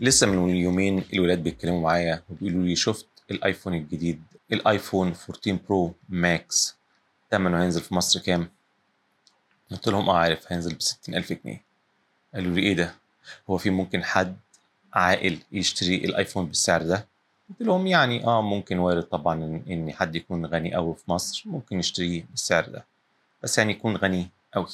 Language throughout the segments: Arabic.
لسه من يومين الولاد بيتكلموا معايا وبيقولوا لي شفت ال iPhone الجديد ال iPhone 14 Pro Max ثمنه هينزل في مصر كام؟ قلت لهم آه عارف هينزل ب 60000 جنيه قالوا لي إيه ده؟ هو في ممكن حد عاقل يشتري ال iPhone بالسعر ده؟ قلت لهم يعني آه ممكن وارد طبعا ان حد يكون غني قوي في مصر ممكن يشتريه بالسعر ده بس يعني يكون غني قوي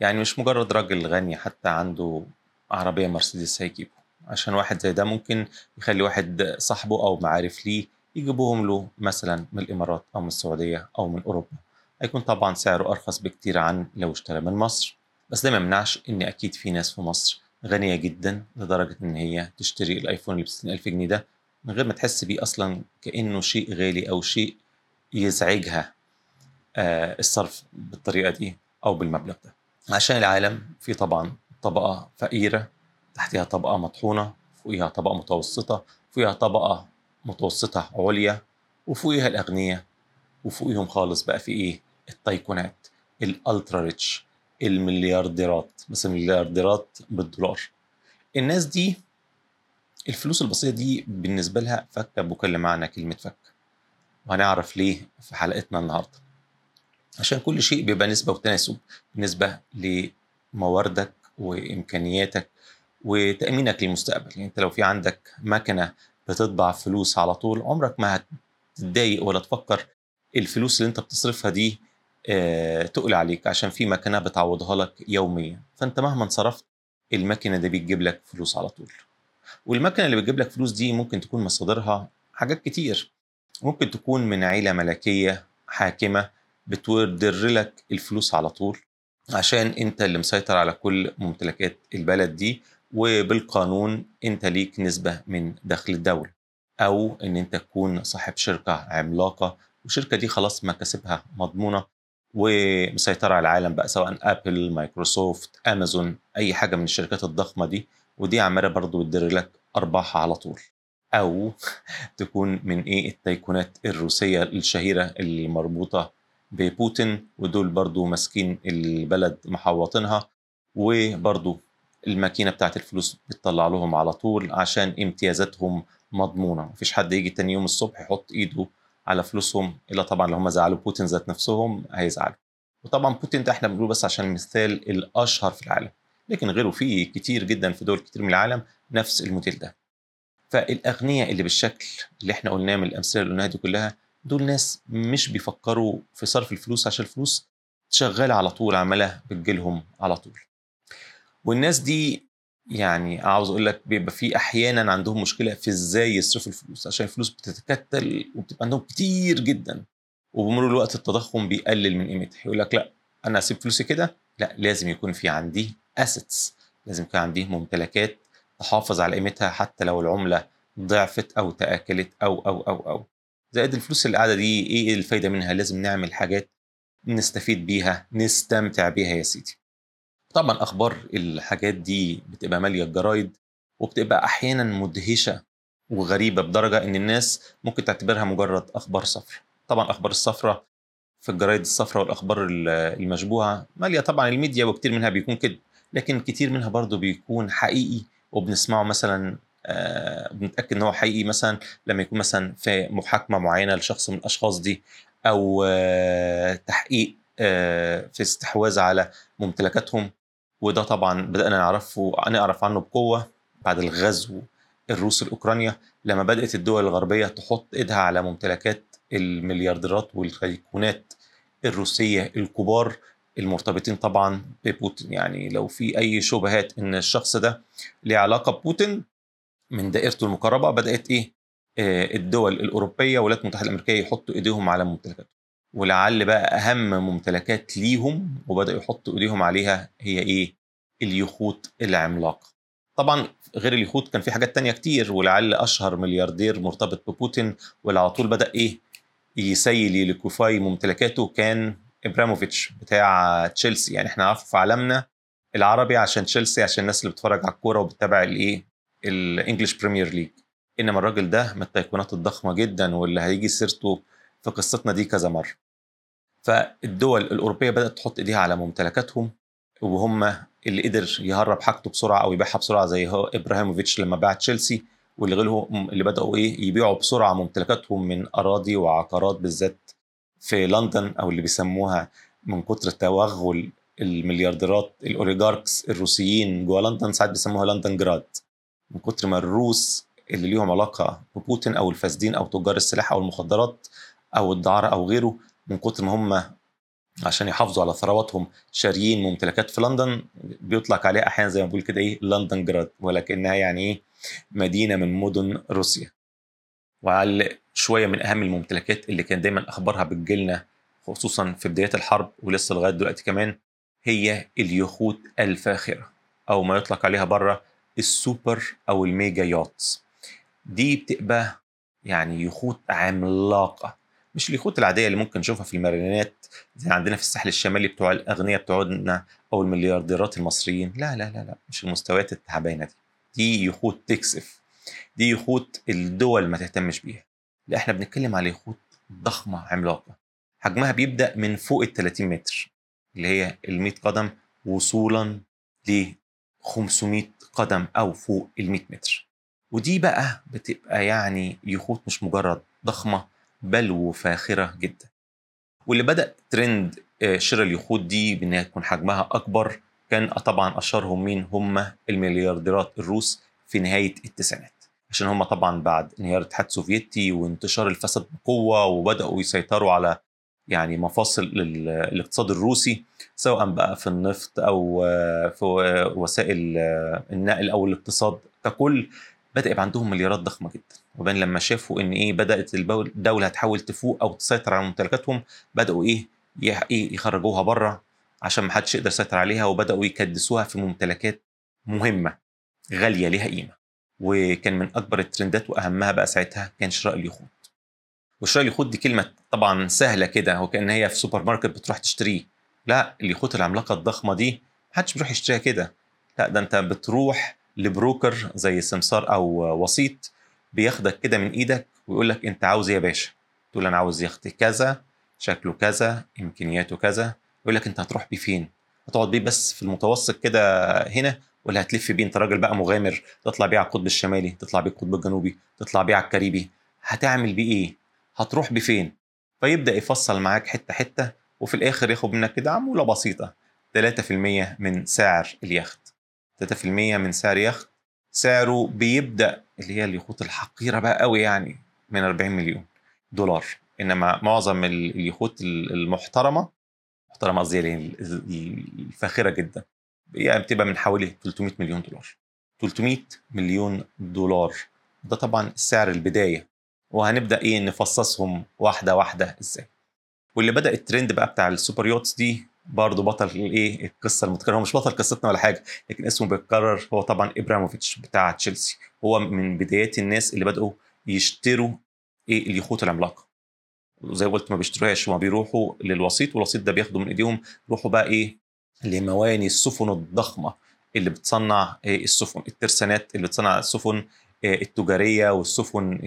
يعني مش مجرد راجل غني حتى عنده عربية مرسيدس هيجيبه عشان واحد زي ده ممكن يخلي واحد صاحبه أو معارف ليه يجيبوهم له مثلا من الإمارات أو من السعودية أو من أوروبا. هيكون طبعا سعره أرخص بكتير عن لو اشترى من مصر. بس ده ما يمنعش إن أكيد في ناس في مصر غنية جدا لدرجة إن هي تشتري الآيفون اللي ب ألف جنيه ده من غير ما تحس بيه أصلا كأنه شيء غالي أو شيء يزعجها آه، الصرف بالطريقة دي أو بالمبلغ ده. عشان العالم في طبعا طبقة فقيرة تحتها طبقة مطحونة فوقيها طبقة متوسطة فوقيها طبقة متوسطة عليا وفوقيها الأغنياء وفوقيهم خالص بقى في إيه؟ التايكونات الألترا ريتش المليارديرات بس المليارديرات بالدولار. الناس دي الفلوس البسيطة دي بالنسبة لها فكة بكل معنى كلمة فكة. وهنعرف ليه في حلقتنا النهارده. عشان كل شيء بيبقى نسبة وتناسب بالنسبة لمواردك وإمكانياتك وتأمينك للمستقبل. يعني أنت لو في عندك مكنة بتطبع فلوس على طول عمرك ما هتتضايق ولا تفكر الفلوس اللي أنت بتصرفها دي آه، تقل عليك عشان في مكنة بتعوضها لك يوميا. فأنت مهما صرفت المكنة دي بتجيب لك فلوس على طول. والمكنة اللي بتجيب لك فلوس دي ممكن تكون مصادرها حاجات كتير. ممكن تكون من عيلة ملكية حاكمة بتدر لك الفلوس على طول عشان أنت اللي مسيطر على كل ممتلكات البلد دي. وبالقانون انت ليك نسبة من دخل الدولة أو إن أنت تكون صاحب شركة عملاقة والشركة دي خلاص مكاسبها مضمونة ومسيطرة على العالم بقى سواء Apple Microsoft Amazon أي حاجة من الشركات الضخمة دي ودي عمالة برضو بتدر لك ارباحها على طول. أو تكون من إيه التيكونات الروسية الشهيرة المربوطة ببوتين ودول برضو ماسكين البلد محوطينها وبرضو الماكينة بتاعت الفلوس بتطلع لهم على طول عشان امتيازاتهم مضمونة. مفيش حد يجي تاني يوم الصبح يحط ايده على فلوسهم إلا طبعا لو هم زعلوا بوتين ذات نفسهم هيزعلوا. وطبعا بوتين ده إحنا بنقوله بس عشان المثال الأشهر في العالم لكن غيره في كتير جدا في دول كتير من العالم نفس الموديل ده. فالأغنياء اللي بالشكل اللي إحنا قلناه من الأمثلة اللي قلناها دي كلها دول ناس مش بيفكروا في صرف الفلوس عشان الفلوس شغالة على طول عمالة بتجيلهم على طول. والناس دي يعني عاوز أقول لك بيبقى في أحيانا عندهم مشكلة في إزاي يصرفوا الفلوس عشان الفلوس بتتكتل وبتبقى عندهم كتير جدا وبمرور الوقت التضخم بيقلل من قيمتها يقول لك لأ أنا اسيب فلوسي كده لأ لازم يكون في عندي اسيتس لازم يكون عندي ممتلكات تحافظ على قيمتها حتى لو العملة ضعفت أو تأكلت أو أو أو أو. زائد الفلوس اللي قاعدة دي إيه الفايدة منها؟ لازم نعمل حاجات نستفيد بيها نستمتع بيها يا سيدي. طبعا أخبار الحاجات دي بتبقى مالية الجرايد وبتبقى أحيانا مدهشة وغريبة بدرجة إن الناس ممكن تعتبرها مجرد أخبار صفرة طبعا أخبار الصفرة في الجرايد الصفرة والأخبار المشبوهة مالية طبعا الميديا وكتير منها بيكون كده لكن كتير منها برضه بيكون حقيقي وبنسمعه مثلا آه بنتأكد إن هو حقيقي مثلا لما يكون مثلا في محاكمة معينة لشخص من الأشخاص دي أو آه تحقيق آه في استحواذ على ممتلكاتهم. وده طبعا بدأنا نعرفه نعرف عنه بقوة بعد الغزو الروسي لأوكرانيا لما بدأت الدول الغربية تحط إيدها على ممتلكات المليارديرات والتيكونات الروسية الكبار المرتبطين طبعا ببوتين. يعني لو في أي شبهات إن الشخص ده ليه علاقة ببوتين من دائرته المقربة بدأت إيه؟ آه الدول الأوروبية والولايات المتحدة الأمريكية يحطوا إيديهم على ممتلكاتهم ولعل بقى أهم ممتلكات ليهم وبدأوا يحطوا إيديهم عليها هي إيه؟ اليخوت العملاقه طبعا غير اليخوت كان في حاجات تانية كتير ولعل أشهر ملياردير مرتبط ببوتين واللي على طول بدأ إيه؟ يسيل ي liquefy ممتلكاته كان إبراموفيتش بتاع تشيلسي. يعني إحنا عارفه في عالمنا العربي عشان تشيلسي عشان الناس اللي بتتفرج على الكورة وبتتابع الإيه؟ ال English Premier League إنما الراجل ده من ال tycoon ات الضخمة جدا واللي هيجي سيرته في قصتنا دي كذا مرة. فالدول الأوروبية بدأت تحط إيديها على ممتلكاتهم وهم اللي قدر يهرب حاجته بسرعة أو يبيعها بسرعة زي هو إبراهيموفيتش لما باع تشيلسي واللي غيرهم اللي بدأوا إيه يبيعوا بسرعة ممتلكاتهم من أراضي وعقارات بالذات في لندن أو اللي بيسموها من كتر توغل المليارديرات الاوليجاركس الروسيين جوه لندن ساعات بيسموها لندن جراد. من كتر ما الروس اللي ليهم علاقة ببوتين أو الفاسدين أو تجار السلاح أو المخدرات أو الدعارة أو غيره من كتر ما هم عشان يحافظوا على ثرواتهم شاريين ممتلكات في لندن بيطلق عليها أحيانا زي ما بقول كده إيه لندن جراد ولكنها يعني إيه مدينة من مدن روسيا. وعلى شوية من أهم الممتلكات اللي كان دايما أخبارها بتجيلنا خصوصا في بدايات الحرب ولسه لغاية دلوقتي كمان هي اليخوت الفاخرة أو ما يطلق عليها بره السوبر أو ال mega yachts دي بتبقى يعني يخوت عملاقة. مش اليخوت العادية اللي ممكن نشوفها في المارينات زي عندنا في الساحل الشمالي بتوع الأغنياء بتوعنا أو المليارديرات المصريين. لا لا لا لا مش المستويات التعبانة دي. دي يخوت تكسف. دي يخوت الدول ما تهتمش بيها. لا إحنا بنتكلم على يخوت ضخمة عملاقة. حجمها بيبدأ من فوق ال 30 متر اللي هي ال 100 قدم وصولا ل 500 قدم أو فوق ال 100 متر. ودي بقى بتبقى يعني يخوت مش مجرد ضخمة بل وفاخرة جدا. واللي بدأ ترند شراء اليخوت دي بانها يكون حجمها أكبر كان طبعا أشهرهم مين؟ هم المليارديرات الروس في نهاية التسعينات. عشان هم طبعا بعد انهيار الاتحاد السوفيتي وانتشار الفساد بقوة وبدأوا يسيطروا على يعني مفاصل الاقتصاد الروسي سواء بقى في النفط أو في وسائل النقل أو الاقتصاد ككل بدأ يبقى عندهم مليارات ضخمة جدا. وبين لما شافوا إن إيه بدأت الدولة هتحاول تفوق أو تسيطر على ممتلكاتهم بدأوا إيه يخرجوها بره عشان ما حدش يقدر يسيطر عليها وبدأوا يكدسوها في ممتلكات مهمة غالية ليها قيمة. وكان من أكبر الترندات وأهمها بقى ساعتها كان شراء اليخوت. وشراء اليخوت دي كلمة طبعا سهلة كده وكان هي في سوبر ماركت بتروح تشتريه. لا اليخوت العملاقة الضخمة دي محدش بيروح يشتريها كده. لا ده أنت بتروح ل broker زي سمسار أو وسيط بياخدك كده من إيدك ويقول لك انت عاوز إيه يا باشا؟ تقول أنا عاوز يخت كذا شكله كذا امكانياته كذا. يقول لك انت هتروح بيه فين؟ هتقعد بيه بس في المتوسط كده هنا ولا هتلف بيه؟ انت راجل بقى مغامر تطلع بيه على القطب الشمالي تطلع بيه القطب الجنوبي تطلع بيه على الكاريبي. هتعمل بيه إيه؟ هتروح بيه فين؟ فيبدأ يفصل معاك حتة حتة وفي الآخر ياخد منك كده عمولة بسيطة. 3% من سعر اليخت. 3% من سعر يخت. سعره بيبدأ اللي هي اليخوت الحقيرة بقى قوي يعني من 40 مليون دولار. إنما معظم اليخوت المحترمة محترمة قصدي الفاخرة جدا. يعني بتبقى من حوالي 300 مليون دولار. 300 مليون دولار. ده طبعا سعر البداية. وهنبدأ إيه نفصصهم واحدة واحدة إزاي؟ واللي بدأ الترند بقى بتاع ال super yachts دي برضه بطل الايه القصة المتكررة. هو مش بطل قصتنا ولا حاجة لكن اسمه بيتكرر. هو طبعا ابراموفيتش بتاع تشيلسي. هو من بدايات الناس اللي بدأوا يشتروا إيه اليخوت العملاقه زي ما قلت ما بيشتروهاش هما بيروحوا للوسيط والوسيط ده بياخدوا من إيديهم. يروحوا بقى إيه لمواني السفن الضخمة اللي بتصنع إيه السفن الترسانات اللي بتصنع السفن إيه التجارية والسفن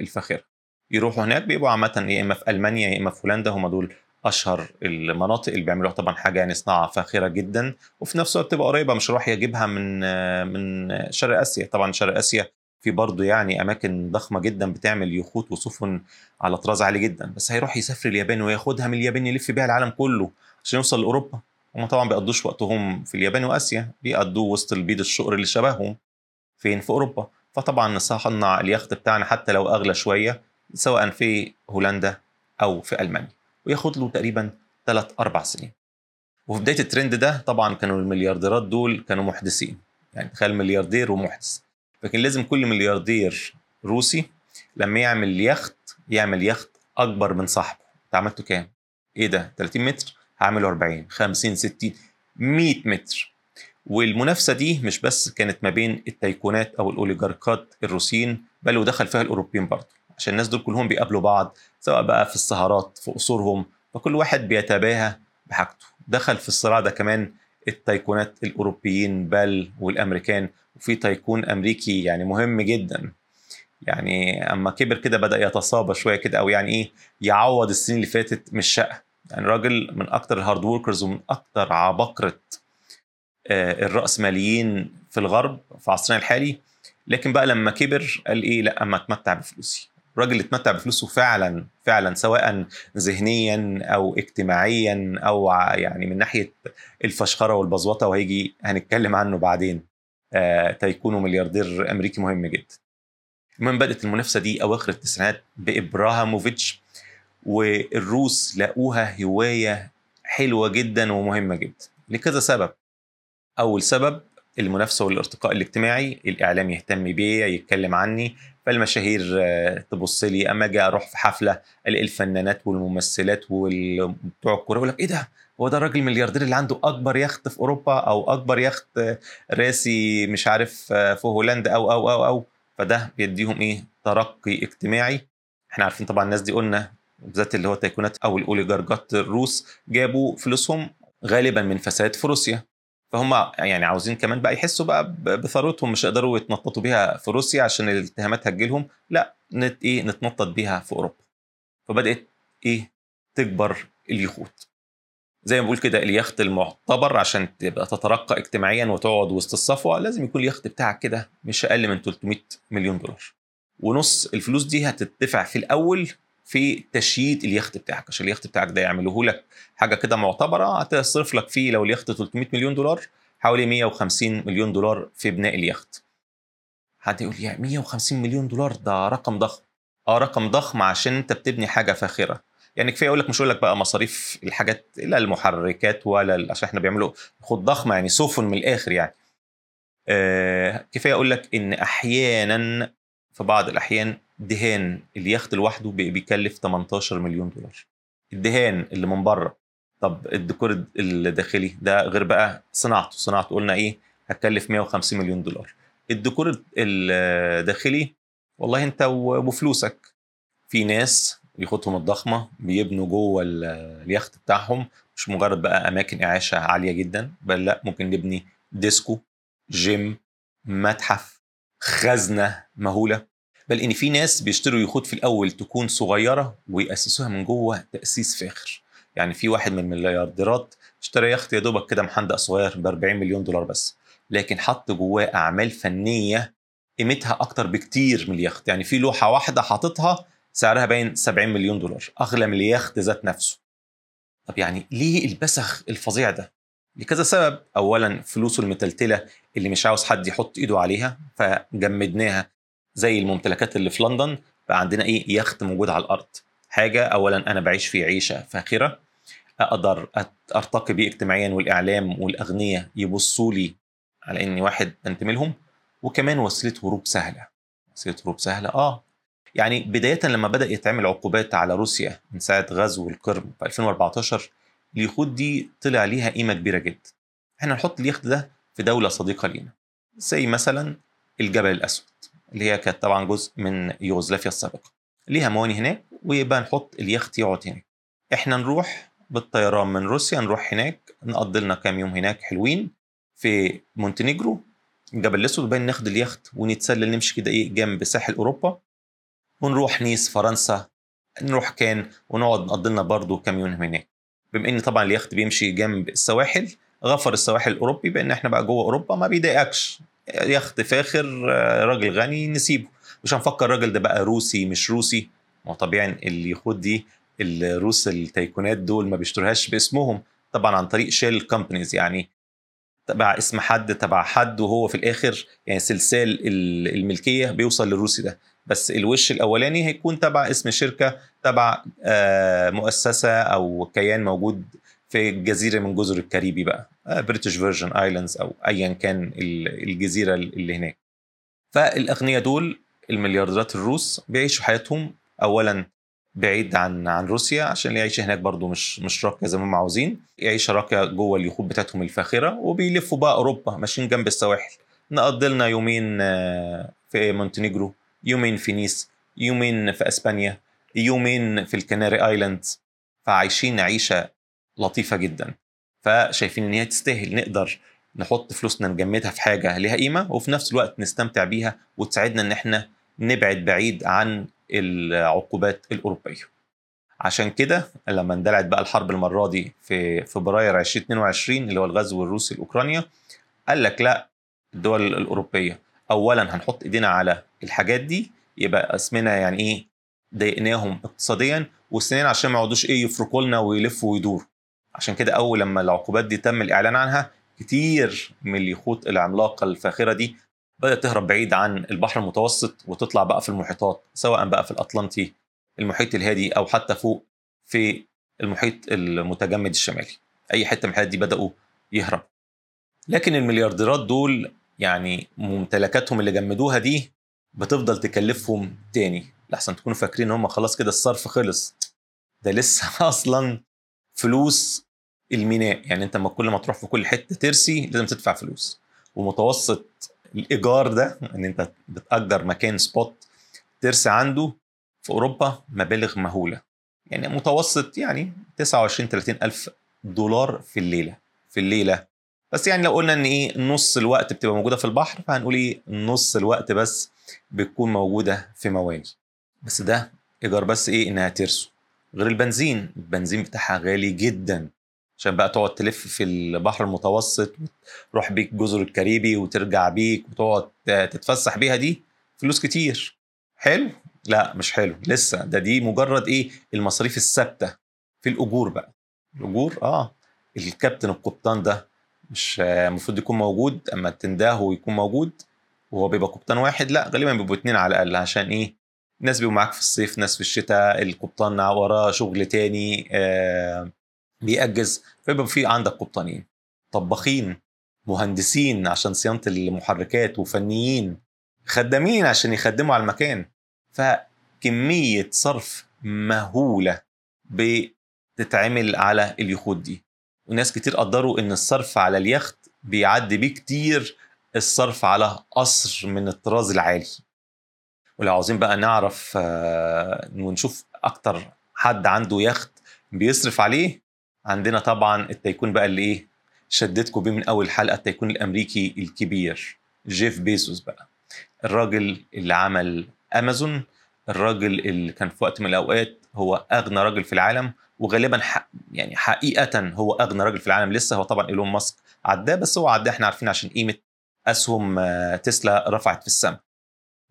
الفاخرة. يروحوا هناك بيبقوا عامة يا إما في ألمانيا يا إما في هولندا هم دول أشهر المناطق اللي بيعملوها طبعا حاجة يعني صناعة فاخرة جدا وفي نفس الوقت تبقى قريبة مش راح يجيبها من من شرق آسيا. طبعا شرق آسيا في برضه يعني أماكن ضخمة جدا بتعمل يخوت وسفن على طراز عالي جدا. بس هيروح يسافر اليابان وياخدها من اليابان يلف بيها العالم كله عشان يوصل لأوروبا. هم طبعا بيقضوش وقتهم في اليابان وآسيا بيقضوه وسط البيض الشقر اللي شبههم فين؟ في أوروبا. فطبعا نصنع اليخت بتاعنا حتى لو أغلى شوية سواء في هولندا أو في ألمانيا. وياخد له تقريبا 3 4 سنين. وفي بداية الترند ده طبعا كانوا المليارديرات دول كانوا محدثين. يعني تخيل ملياردير ومحدث. فكان لازم كل ملياردير روسي لما يعمل يخت يعمل يخت أكبر من صاحبه. أنت عملته كام؟ إيه ده؟ 30 متر؟ هعمله 40 50 60 100 متر. والمنافسة دي مش بس كانت ما بين التيكونات أو الاوليجاركات الروسيين بل ودخل فيها الأوروبيين برضه. عشان الناس دول كلهم بيقابلوا بعض سواء بقى في السهرات في قصورهم فكل واحد بيتباهى بحاجته. دخل في الصراع ده كمان ال tycoon ات الأوروبيين بل والأمريكان وفي tycoon أمريكي يعني مهم جدا. يعني أما كبر كده بدأ يتصابى شوية كده أو يعني إيه يعوض السنين اللي فاتت من الشقا. يعني راجل من أكتر ال hard workers ومن أكتر عباقرة آه، الرأسماليين في الغرب في عصرنا الحالي. لكن بقى لما كبر قال إيه لأ أما أتمتع بفلوسي. اللي اتمتع بفلوسه فعلا فعلا سواء ذهنيا أو اجتماعيا أو يعني من ناحية الفشخرة والبزوطة وهيجي هنتكلم عنه بعدين. آه تيكون ملياردير أمريكي مهم جدا. المهم بدأت المنافسة دي أواخر التسعينات بابراهاموفيتش والروس لقوها هواية حلوة جدا ومهمة جدا. لكذا سبب. أول سبب المنافسة والارتقاء الاجتماعي الإعلام يهتم بيا يتكلم عني فالمشاهير آه، تبص لي. أما أجي أروح في حفلة الاقي الفنانات والممثلات وبتوع الكورة يقول لك إيه ده؟ هو ده الراجل الملياردير اللي عنده أكبر يخت في أوروبا أو أكبر يخت راسي مش عارف آه، في هولندا أو أو أو أو. فده بيديهم إيه؟ ترقي اجتماعي. إحنا عارفين طبعا الناس دي قلنا بالذات اللي هو التيكونات أو الاوليجارجات الروس جابوا فلوسهم غالبا من فساد في روسيا. فهم يعني عاوزين كمان بقى يحسوا بقى بثروتهم مش يقدروا يتنططوا بيها في روسيا عشان الاتهامات هتجيلهم. لا نت إيه نتنطط بيها في أوروبا. فبدأت إيه تكبر اليخوت. زي ما بقول كده اليخت المعتبر عشان تبقى تترقى اجتماعيا وتقعد وسط الصفوة لازم يكون اليخت بتاعك كده مش أقل من 300 مليون دولار. ونص الفلوس دي هتدفع في الأول في تشييد اليخت بتاعك عشان اليخت بتاعك ده يعملوه لك حاجة كده معتبرة هتصرف لك فيه لو اليخت 300 مليون دولار حوالي 150 مليون دولار في بناء اليخت. حد يقول يا 150 مليون دولار ده رقم ضخم. آه رقم ضخم عشان انت بتبني حاجة فاخرة. يعني كفاية أقول لك مش أقول لك بقى مصاريف الحاجات لا المحركات ولا عشان إحنا بيعملوا خد ضخمة يعني سفن من الآخر يعني. آه كفاية أقول لك إن أحيانا في بعض الأحيان دهان اليخت لوحده بيكلف 18 مليون دولار. الدهان اللي من بره طب الديكور الداخلي ده غير بقى صناعته. صناعته قلنا إيه؟ هتكلف 150 مليون دولار. الديكور الداخلي والله أنت وفلوسك. في ناس بيخوتهم الضخمة بيبنوا جوه اليخت بتاعهم. مش مجرد بقى أماكن إعاشة عالية جدا بل لأ ممكن نبني ديسكو جيم متحف خزنة مهولة. بل إن في ناس بيشتروا يخوت في الأول تكون صغيرة ويأسسوها من جوه تأسيس فاخر. يعني في واحد من المليارديرات اشترى يخت يا دوبك كده محندق صغير ب 40 مليون دولار بس لكن حط جواه أعمال فنية قيمتها أكتر بكتير من اليخت. يعني في لوحة واحدة حاططها سعرها باين 70 مليون دولار أغلى من اليخت ذات نفسه. طب يعني ليه البسخ الفظيع ده؟ لكذا سبب. اولا فلوسه المتلتلة اللي مش عاوز حد يحط إيده عليها فجمدناها. زي الممتلكات اللي في لندن بقى عندنا إيه؟ يخت موجود على الأرض. حاجة اولا أنا بعيش في عيشة فاخرة. أقدر أرتقي بيه اجتماعيا والإعلام والاغنياء يبصوا لي على إني واحد بنتمي لهم وكمان وسيلة هروب سهلة. وسيلة هروب سهلة آه. يعني بداية لما بدأ يتعمل عقوبات على روسيا من ساعة غزو القرم في 2014 اليخوت دي طلع ليها قيمة كبيرة جدا. إحنا نحط اليخت ده في دولة صديقة لينا. زي مثلا الجبل الأسود. اللي هي كانت طبعا جزء من يوغوسلافيا السابقة. ليها مواني هناك ويبقى نحط اليخت يقعد هناك إحنا نروح بالطيران من روسيا نروح هناك نقضي لنا كام يوم هناك حلوين في مونتينيجرو الجبل الأسود وبين ناخد اليخت ونتسلل نمشي كده إيه جنب ساحل أوروبا ونروح نيس فرنسا نروح كان ونقعد نقضي لنا برضه كام يوم هناك. بما إن طبعا اليخت بيمشي جنب السواحل غفر السواحل الأوروبي بأن إحنا بقى جوه أوروبا ما بيضايقكش. يخت فاخر راجل غني نسيبه. مش هنفكر الراجل ده بقى روسي مش روسي. ما طبيعي اليخوت دي الروس ال tycoon ات دول ما بيشتروهاش باسمهم. طبعا عن طريق shell companies يعني تبع اسم حد تبع حد وهو في الآخر يعني سلسال الملكية بيوصل للروسي ده. بس الوش الأولاني هيكون تبع اسم شركة تبع آه، مؤسسة أو كيان موجود في جزيره من جزر الكاريبي بقى. British Virgin Islands أو ايا كان الجزيرة اللي هناك. فالأغنياء دول المليارديرات الروس بيعيشوا حياتهم اولا بعيد عن عن روسيا عشان العيشة هناك برضه مش مش راقية زي ما هم عاوزين. يعيشوا راقية جوه اليخوت بتاعتهم الفاخرة وبيلفوا بقى أوروبا ماشيين جنب السواحل. نقضي لنا يومين آه، في مونتينيجرو يومين في نيس يومين في أسبانيا يومين في ال Canary Islands. فعايشين عيشة لطيفة جدا. فشايفين إن هي تستاهل. نقدر نحط فلوسنا نجمدها في حاجة ليها قيمة وفي نفس الوقت نستمتع بيها وتساعدنا إن إحنا نبعد بعيد عن العقوبات الأوروبية. عشان كده لما اندلعت بقى الحرب المرة دي في فبراير 2022 اللي هو الغزو الروسي لأوكرانيا قال لك لا الدول الأوروبية اولا هنحط إيدينا على الحاجات دي يبقى أسمنا يعني إيه ضايقناهم اقتصاديا والسنين عشان ما يقعدوش إيه يفرقوا لنا ويلفوا ويدوروا. عشان كده أول لما العقوبات دي تم الإعلان عنها كتير من اليخوت العملاقة الفاخرة دي بدأت تهرب بعيد عن البحر المتوسط وتطلع بقى في المحيطات سواء بقى في الأطلنطي المحيط الهادي أو حتى فوق في المحيط المتجمد الشمالي. أي حتة من الحاجات دي بدأوا يهرب. لكن المليارديرات دول يعني ممتلكاتهم اللي جمدوها دي بتفضل تكلفهم تاني. لحسن تكونوا فاكرين هم خلاص كده الصرف خلص. ده لسه أصلا فلوس الميناء. يعني انت كل ما تروح في كل حتة ترسي لازم تدفع فلوس. ومتوسط الإيجار ده إن انت بتأجر مكان سبوت ترسي عنده في أوروبا مبالغ مهولة. يعني متوسط يعني 29 30 ألف دولار في الليلة في الليلة. بس يعني لو قلنا إن إيه نص الوقت بتبقى موجودة في البحر فهنقول إيه نص الوقت بس بتكون موجودة في مواني بس ده إيجار بس إيه إنها ترسو. غير البنزين البنزين بتاعها غالي جدا. عشان بقى تقعد تلف في البحر المتوسط تروح بيك جزر الكاريبي وترجع بيك وتقعد تتفسح بيها دي فلوس كتير. حلو؟ لا مش حلو. لسه ده دي مجرد إيه؟ المصاريف الثابتة في الأجور بقى. الأجور؟ آه. الكابتن القبطان ده مش المفروض يكون موجود أما تنداه ويكون موجود وهو بيبقى قبطان واحد لا غالبا بيبقوا اتنين على الأقل عشان إيه؟ ناس بيبقوا معاك في الصيف ناس في الشتاء القبطان وراه شغل تاني آه بيأجز. فيبقى في عندك قبطانين طباخين مهندسين عشان صيانة المحركات وفنيين خدامين عشان يخدموا على المكان. فكمية صرف مهولة بتتعمل على اليخوت دي. وناس كتير قدروا إن الصرف على اليخت بيعدي بيه كتير الصرف على قصر من الطراز العالي. ولو عاوزين بقى نعرف ونشوف أكتر حد عنده يخت بيصرف عليه عندنا طبعا التيكون بقى اللي إيه شدتكم بيه من أول حلقة التيكون الأمريكي الكبير جيف بيزوس بقى. الراجل اللي عمل أمازون الراجل اللي كان في وقت من الأوقات هو أغنى راجل في العالم وغالبا يعني حقيقه هو أغنى راجل في العالم. لسه هو طبعا إيلون ماسك عداه بس هو عداه إحنا عارفين عشان قيمة أسهم تسلا رفعت في السماء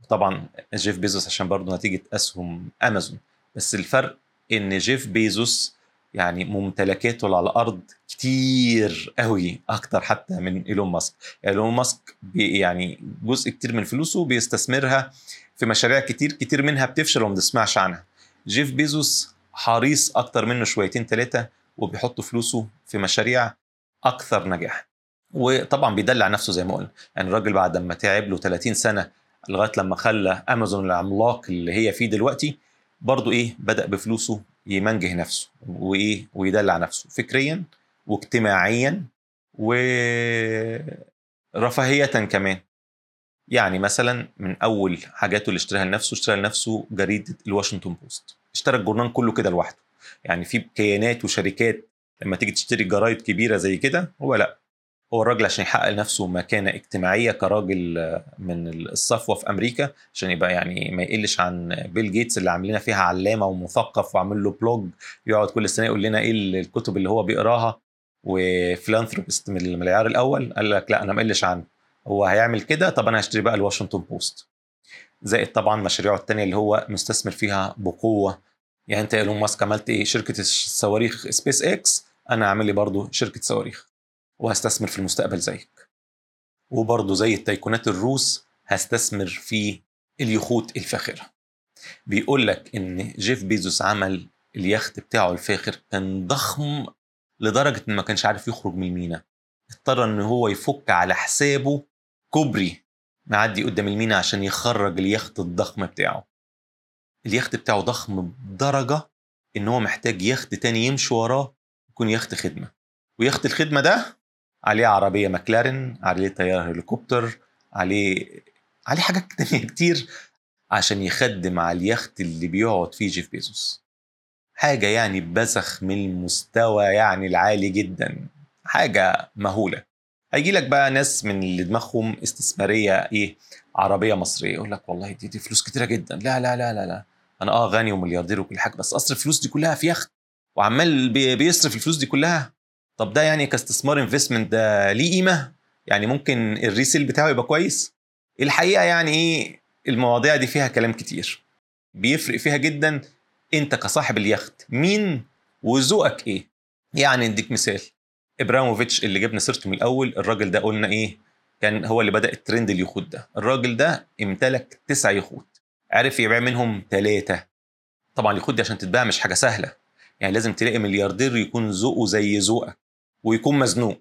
طبعا جيف بيزوس عشان برضه نتيجة أسهم أمازون. بس الفرق إن جيف بيزوس يعني ممتلكاته على الأرض كتير قوي أكتر حتى من إيلون ماسك. إيلون ماسك يعني جزء كتير من فلوسه بيستثمرها في مشاريع كتير كتير منها بتفشل وما بنسمعش عنها. جيف بيزوس حريص أكتر منه شويتين ثلاثة وبيحط فلوسه في مشاريع أكثر نجاح وطبعا بيدلع نفسه زي ما قلنا. يعني الراجل بعد ما تعب له 30 سنة لغاية لما خلى أمازون العملاق اللي هي فيه دلوقتي برضه إيه بدأ بفلوسه يمنجه نفسه وإيه ويدلع نفسه فكريا واجتماعيا ورفاهية كمان. يعني مثلا من أول حاجاته اللي اشتراها لنفسه اشترى لنفسه جريدة الواشنطن بوست. اشترى الجورنال كله كده لوحده. يعني في كيانات وشركات لما تيجي تشتري جرايد كبيرة زي كده هو لأ. هو الراجل عشان يحقق لنفسه مكانة اجتماعية كراجل من الصفوة في أمريكا عشان يبقى يعني ما يقلش عن بيل جيتس اللي عامل لي فيها علامة ومثقف وعامل له blog يقعد كل سنه يقول لنا إيه الكتب اللي هو بيقراها. و philanthropist من المليار الأول قال لك لا أنا ما اقلش عنه. هو هيعمل كده؟ طب أنا هشتري بقى الواشنطن بوست زائد طبعا مشاريعه التانية اللي هو مستثمر فيها بقوة. يعني أنت إيلون ماسك عملت إيه؟ شركة الصواريخ سبيس إكس أنا هعمل لي برضه شركة صواريخ. وهستثمر في المستقبل زيك. وبرضه زي ال tycoon ات الروس هستثمر في اليخوت الفاخرة. بيقول لك إن جيف بيزوس عمل اليخت بتاعه الفاخر كان ضخم لدرجة إن ما كانش عارف يخرج من المينا. اضطر إن هو يفك على حسابه كوبري معدي قدام المينا عشان يخرج اليخت الضخم بتاعه. اليخت بتاعه ضخم بدرجة إن هو محتاج يخت تاني يمشي وراه يكون يخت خدمة. ويخت الخدمة ده عليه عربية ماكلارين عليه طيارة هليكوبتر عليه عليه حاجات تانية كتير عشان يخدم على اليخت اللي بيقعد فيه جيف بيزوس. حاجة يعني بزخ من المستوى يعني العالي جدا. حاجة مهولة. هيجي لك بقى ناس من اللي دماغهم استثمارية إيه عربية مصرية يقول لك والله دي, دي فلوس كتيرة جدا. لا لا لا لا لا. أنا آه غني وملياردير وكل حاجة بس أصرف الفلوس دي كلها في يخت. وعمال بي- بيصرف الفلوس دي كلها طب ده يعني كاستثمار investment ده ليه قيمة؟ يعني ممكن ال resale بتاعه يبقى كويس. الحقيقة يعني إيه؟ المواضيع دي فيها كلام كتير. بيفرق فيها جدا أنت كصاحب اليخت مين وذوقك إيه. يعني أديك مثال. إبراموفيتش اللي جبنا سيرته من الأول الراجل ده قلنا إيه؟ كان هو اللي بدأ الترند اليخوت ده. الراجل ده امتلك تسع يخوت. عرف يبيع منهم ثلاثة طبعا اليخوت دي عشان تتباع مش حاجة سهلة. يعني لازم تلاقي ملياردير يكون ذوقه زي ذوقك. ويكون مزنوق.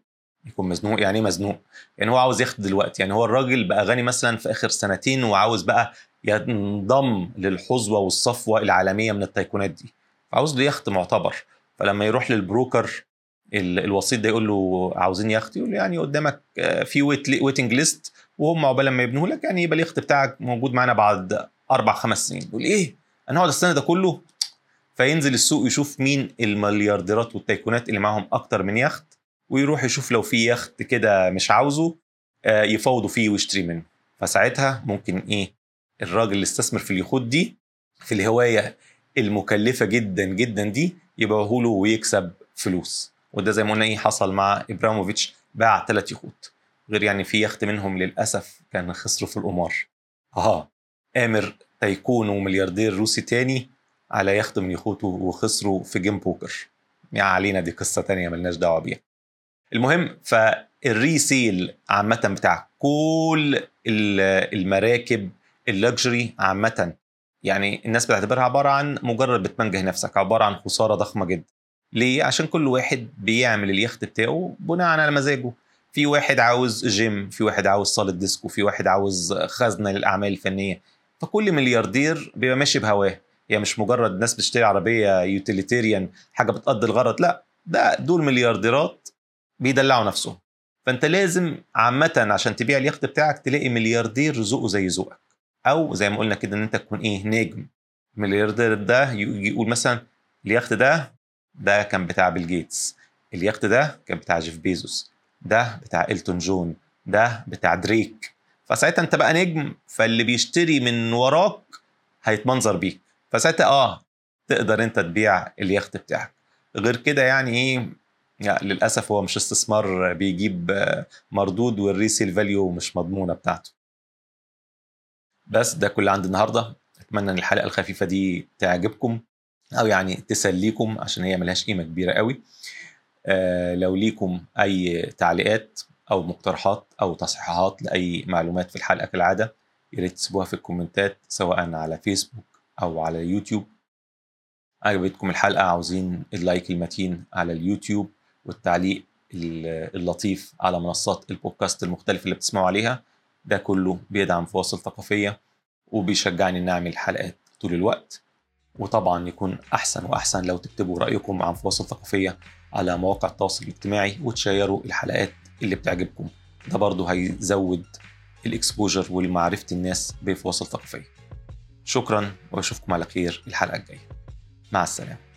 يكون مزنوق يعني إيه مزنوق؟ يعني هو عاوز ياخد دلوقتي يعني هو الراجل بقى غني مثلا في آخر سنتين وعاوز بقى ينضم للحظوة والصفوة العالمية من التايكونات دي فعاوز له يخت معتبر. فلما يروح للبروكر ال- الوسيط ده يقول له عاوزين يخت يقول له يعني قدامك آه، في wait waiting list وهم عقبال لما يبنوه لك يعني يبقى اليخت بتاعك موجود معانا بعد أربع خمس سنين. يقول إيه؟ أنا هقعد السنين ده كله؟ فينزل السوق يشوف مين المليارديرات وال tycoon ات اللي معاهم أكتر من يخت ويروح يشوف لو في يخت كده مش عاوزه آه، يفاوضوا فيه ويشتري منه. فساعتها ممكن إيه الراجل اللي استثمر في اليخوت دي في الهواية المكلفة جدا جدا دي يبيعه له ويكسب فلوس. وده زي ما قلنا إيه حصل مع إبراموفيتش باع ثلاث يخوت. غير يعني في يخت منهم للأسف كان خسروا في القمار. آه قامر tycoon وملياردير روسي تاني على يخت من يخوته وخسروا في game poker. يعني علينا دي قصة تانية ملناش دعوة بيها. المهم فال resale عامة بتاع كل ال- المراكب ال luxury عامة يعني الناس بتعتبرها عبارة عن مجرد بتمنجه نفسك عبارة عن خسارة ضخمة جدا. ليه؟ عشان كل واحد بيعمل اليخت بتاعه بناء على مزاجه. في واحد عاوز جيم في واحد عاوز صالة ديسكو في واحد عاوز خزنة للأعمال الفنية. فكل ملياردير بيبقى ماشي بهواه. هي مش مجرد ناس بتشتري عربية utilitarian حاجة بتقضي الغرض لا ده دول مليارديرات بيدلعوا نفسهم. فأنت لازم عامة عشان تبيع اليخت بتاعك تلاقي ملياردير ذوقه زي ذوقك. أو زي ما قلنا كده إن أنت تكون إيه نجم. الملياردير ده يقول مثلا اليخت ده ده كان بتاع بيل جيتس اليخت ده كان بتاع جيف بيزوس ده بتاع إلتون جون ده بتاع دريك فساعتها أنت بقى نجم فاللي بيشتري من وراك هيتمنظر بيك. فساعتها آه تقدر أنت تبيع اليخت بتاعك. غير كده يعني إيه يعني للأسف هو مش استثمار بيجيب مردود وال resale value مش مضمونة بتاعته. بس ده كل عندي النهارده. أتمنى إن الحلقة الخفيفة دي تعجبكم أو يعني تسليكم عشان هي ملهاش قيمة كبيرة قوي. آه لو ليكم أي تعليقات أو مقترحات أو تصحيحات لأي معلومات في الحلقة كالعادة يا ريت تسيبوها في الكومنتات سواء على فيسبوك أو على يوتيوب عجبتكم الحلقة؟ عاوزين ال like المتين على اليوتيوب والتعليق ال- اللطيف على منصات البودكاست المختلفة اللي بتسمعوا عليها. ده كله بيدعم فواصل ثقافية وبيشجعني ان أعمل حلقات طول الوقت. وطبعا يكون أحسن وأحسن لو تكتبوا رأيكم عن فواصل ثقافية على مواقع التواصل الاجتماعي وتشيروا الحلقات اللي بتعجبكم. ده برضه هيزود الاكسبوجر والمعرفة الناس بفواصل ثقافية. شكرا وأشوفكم على خير الحلقة الجاية. مع السلامة.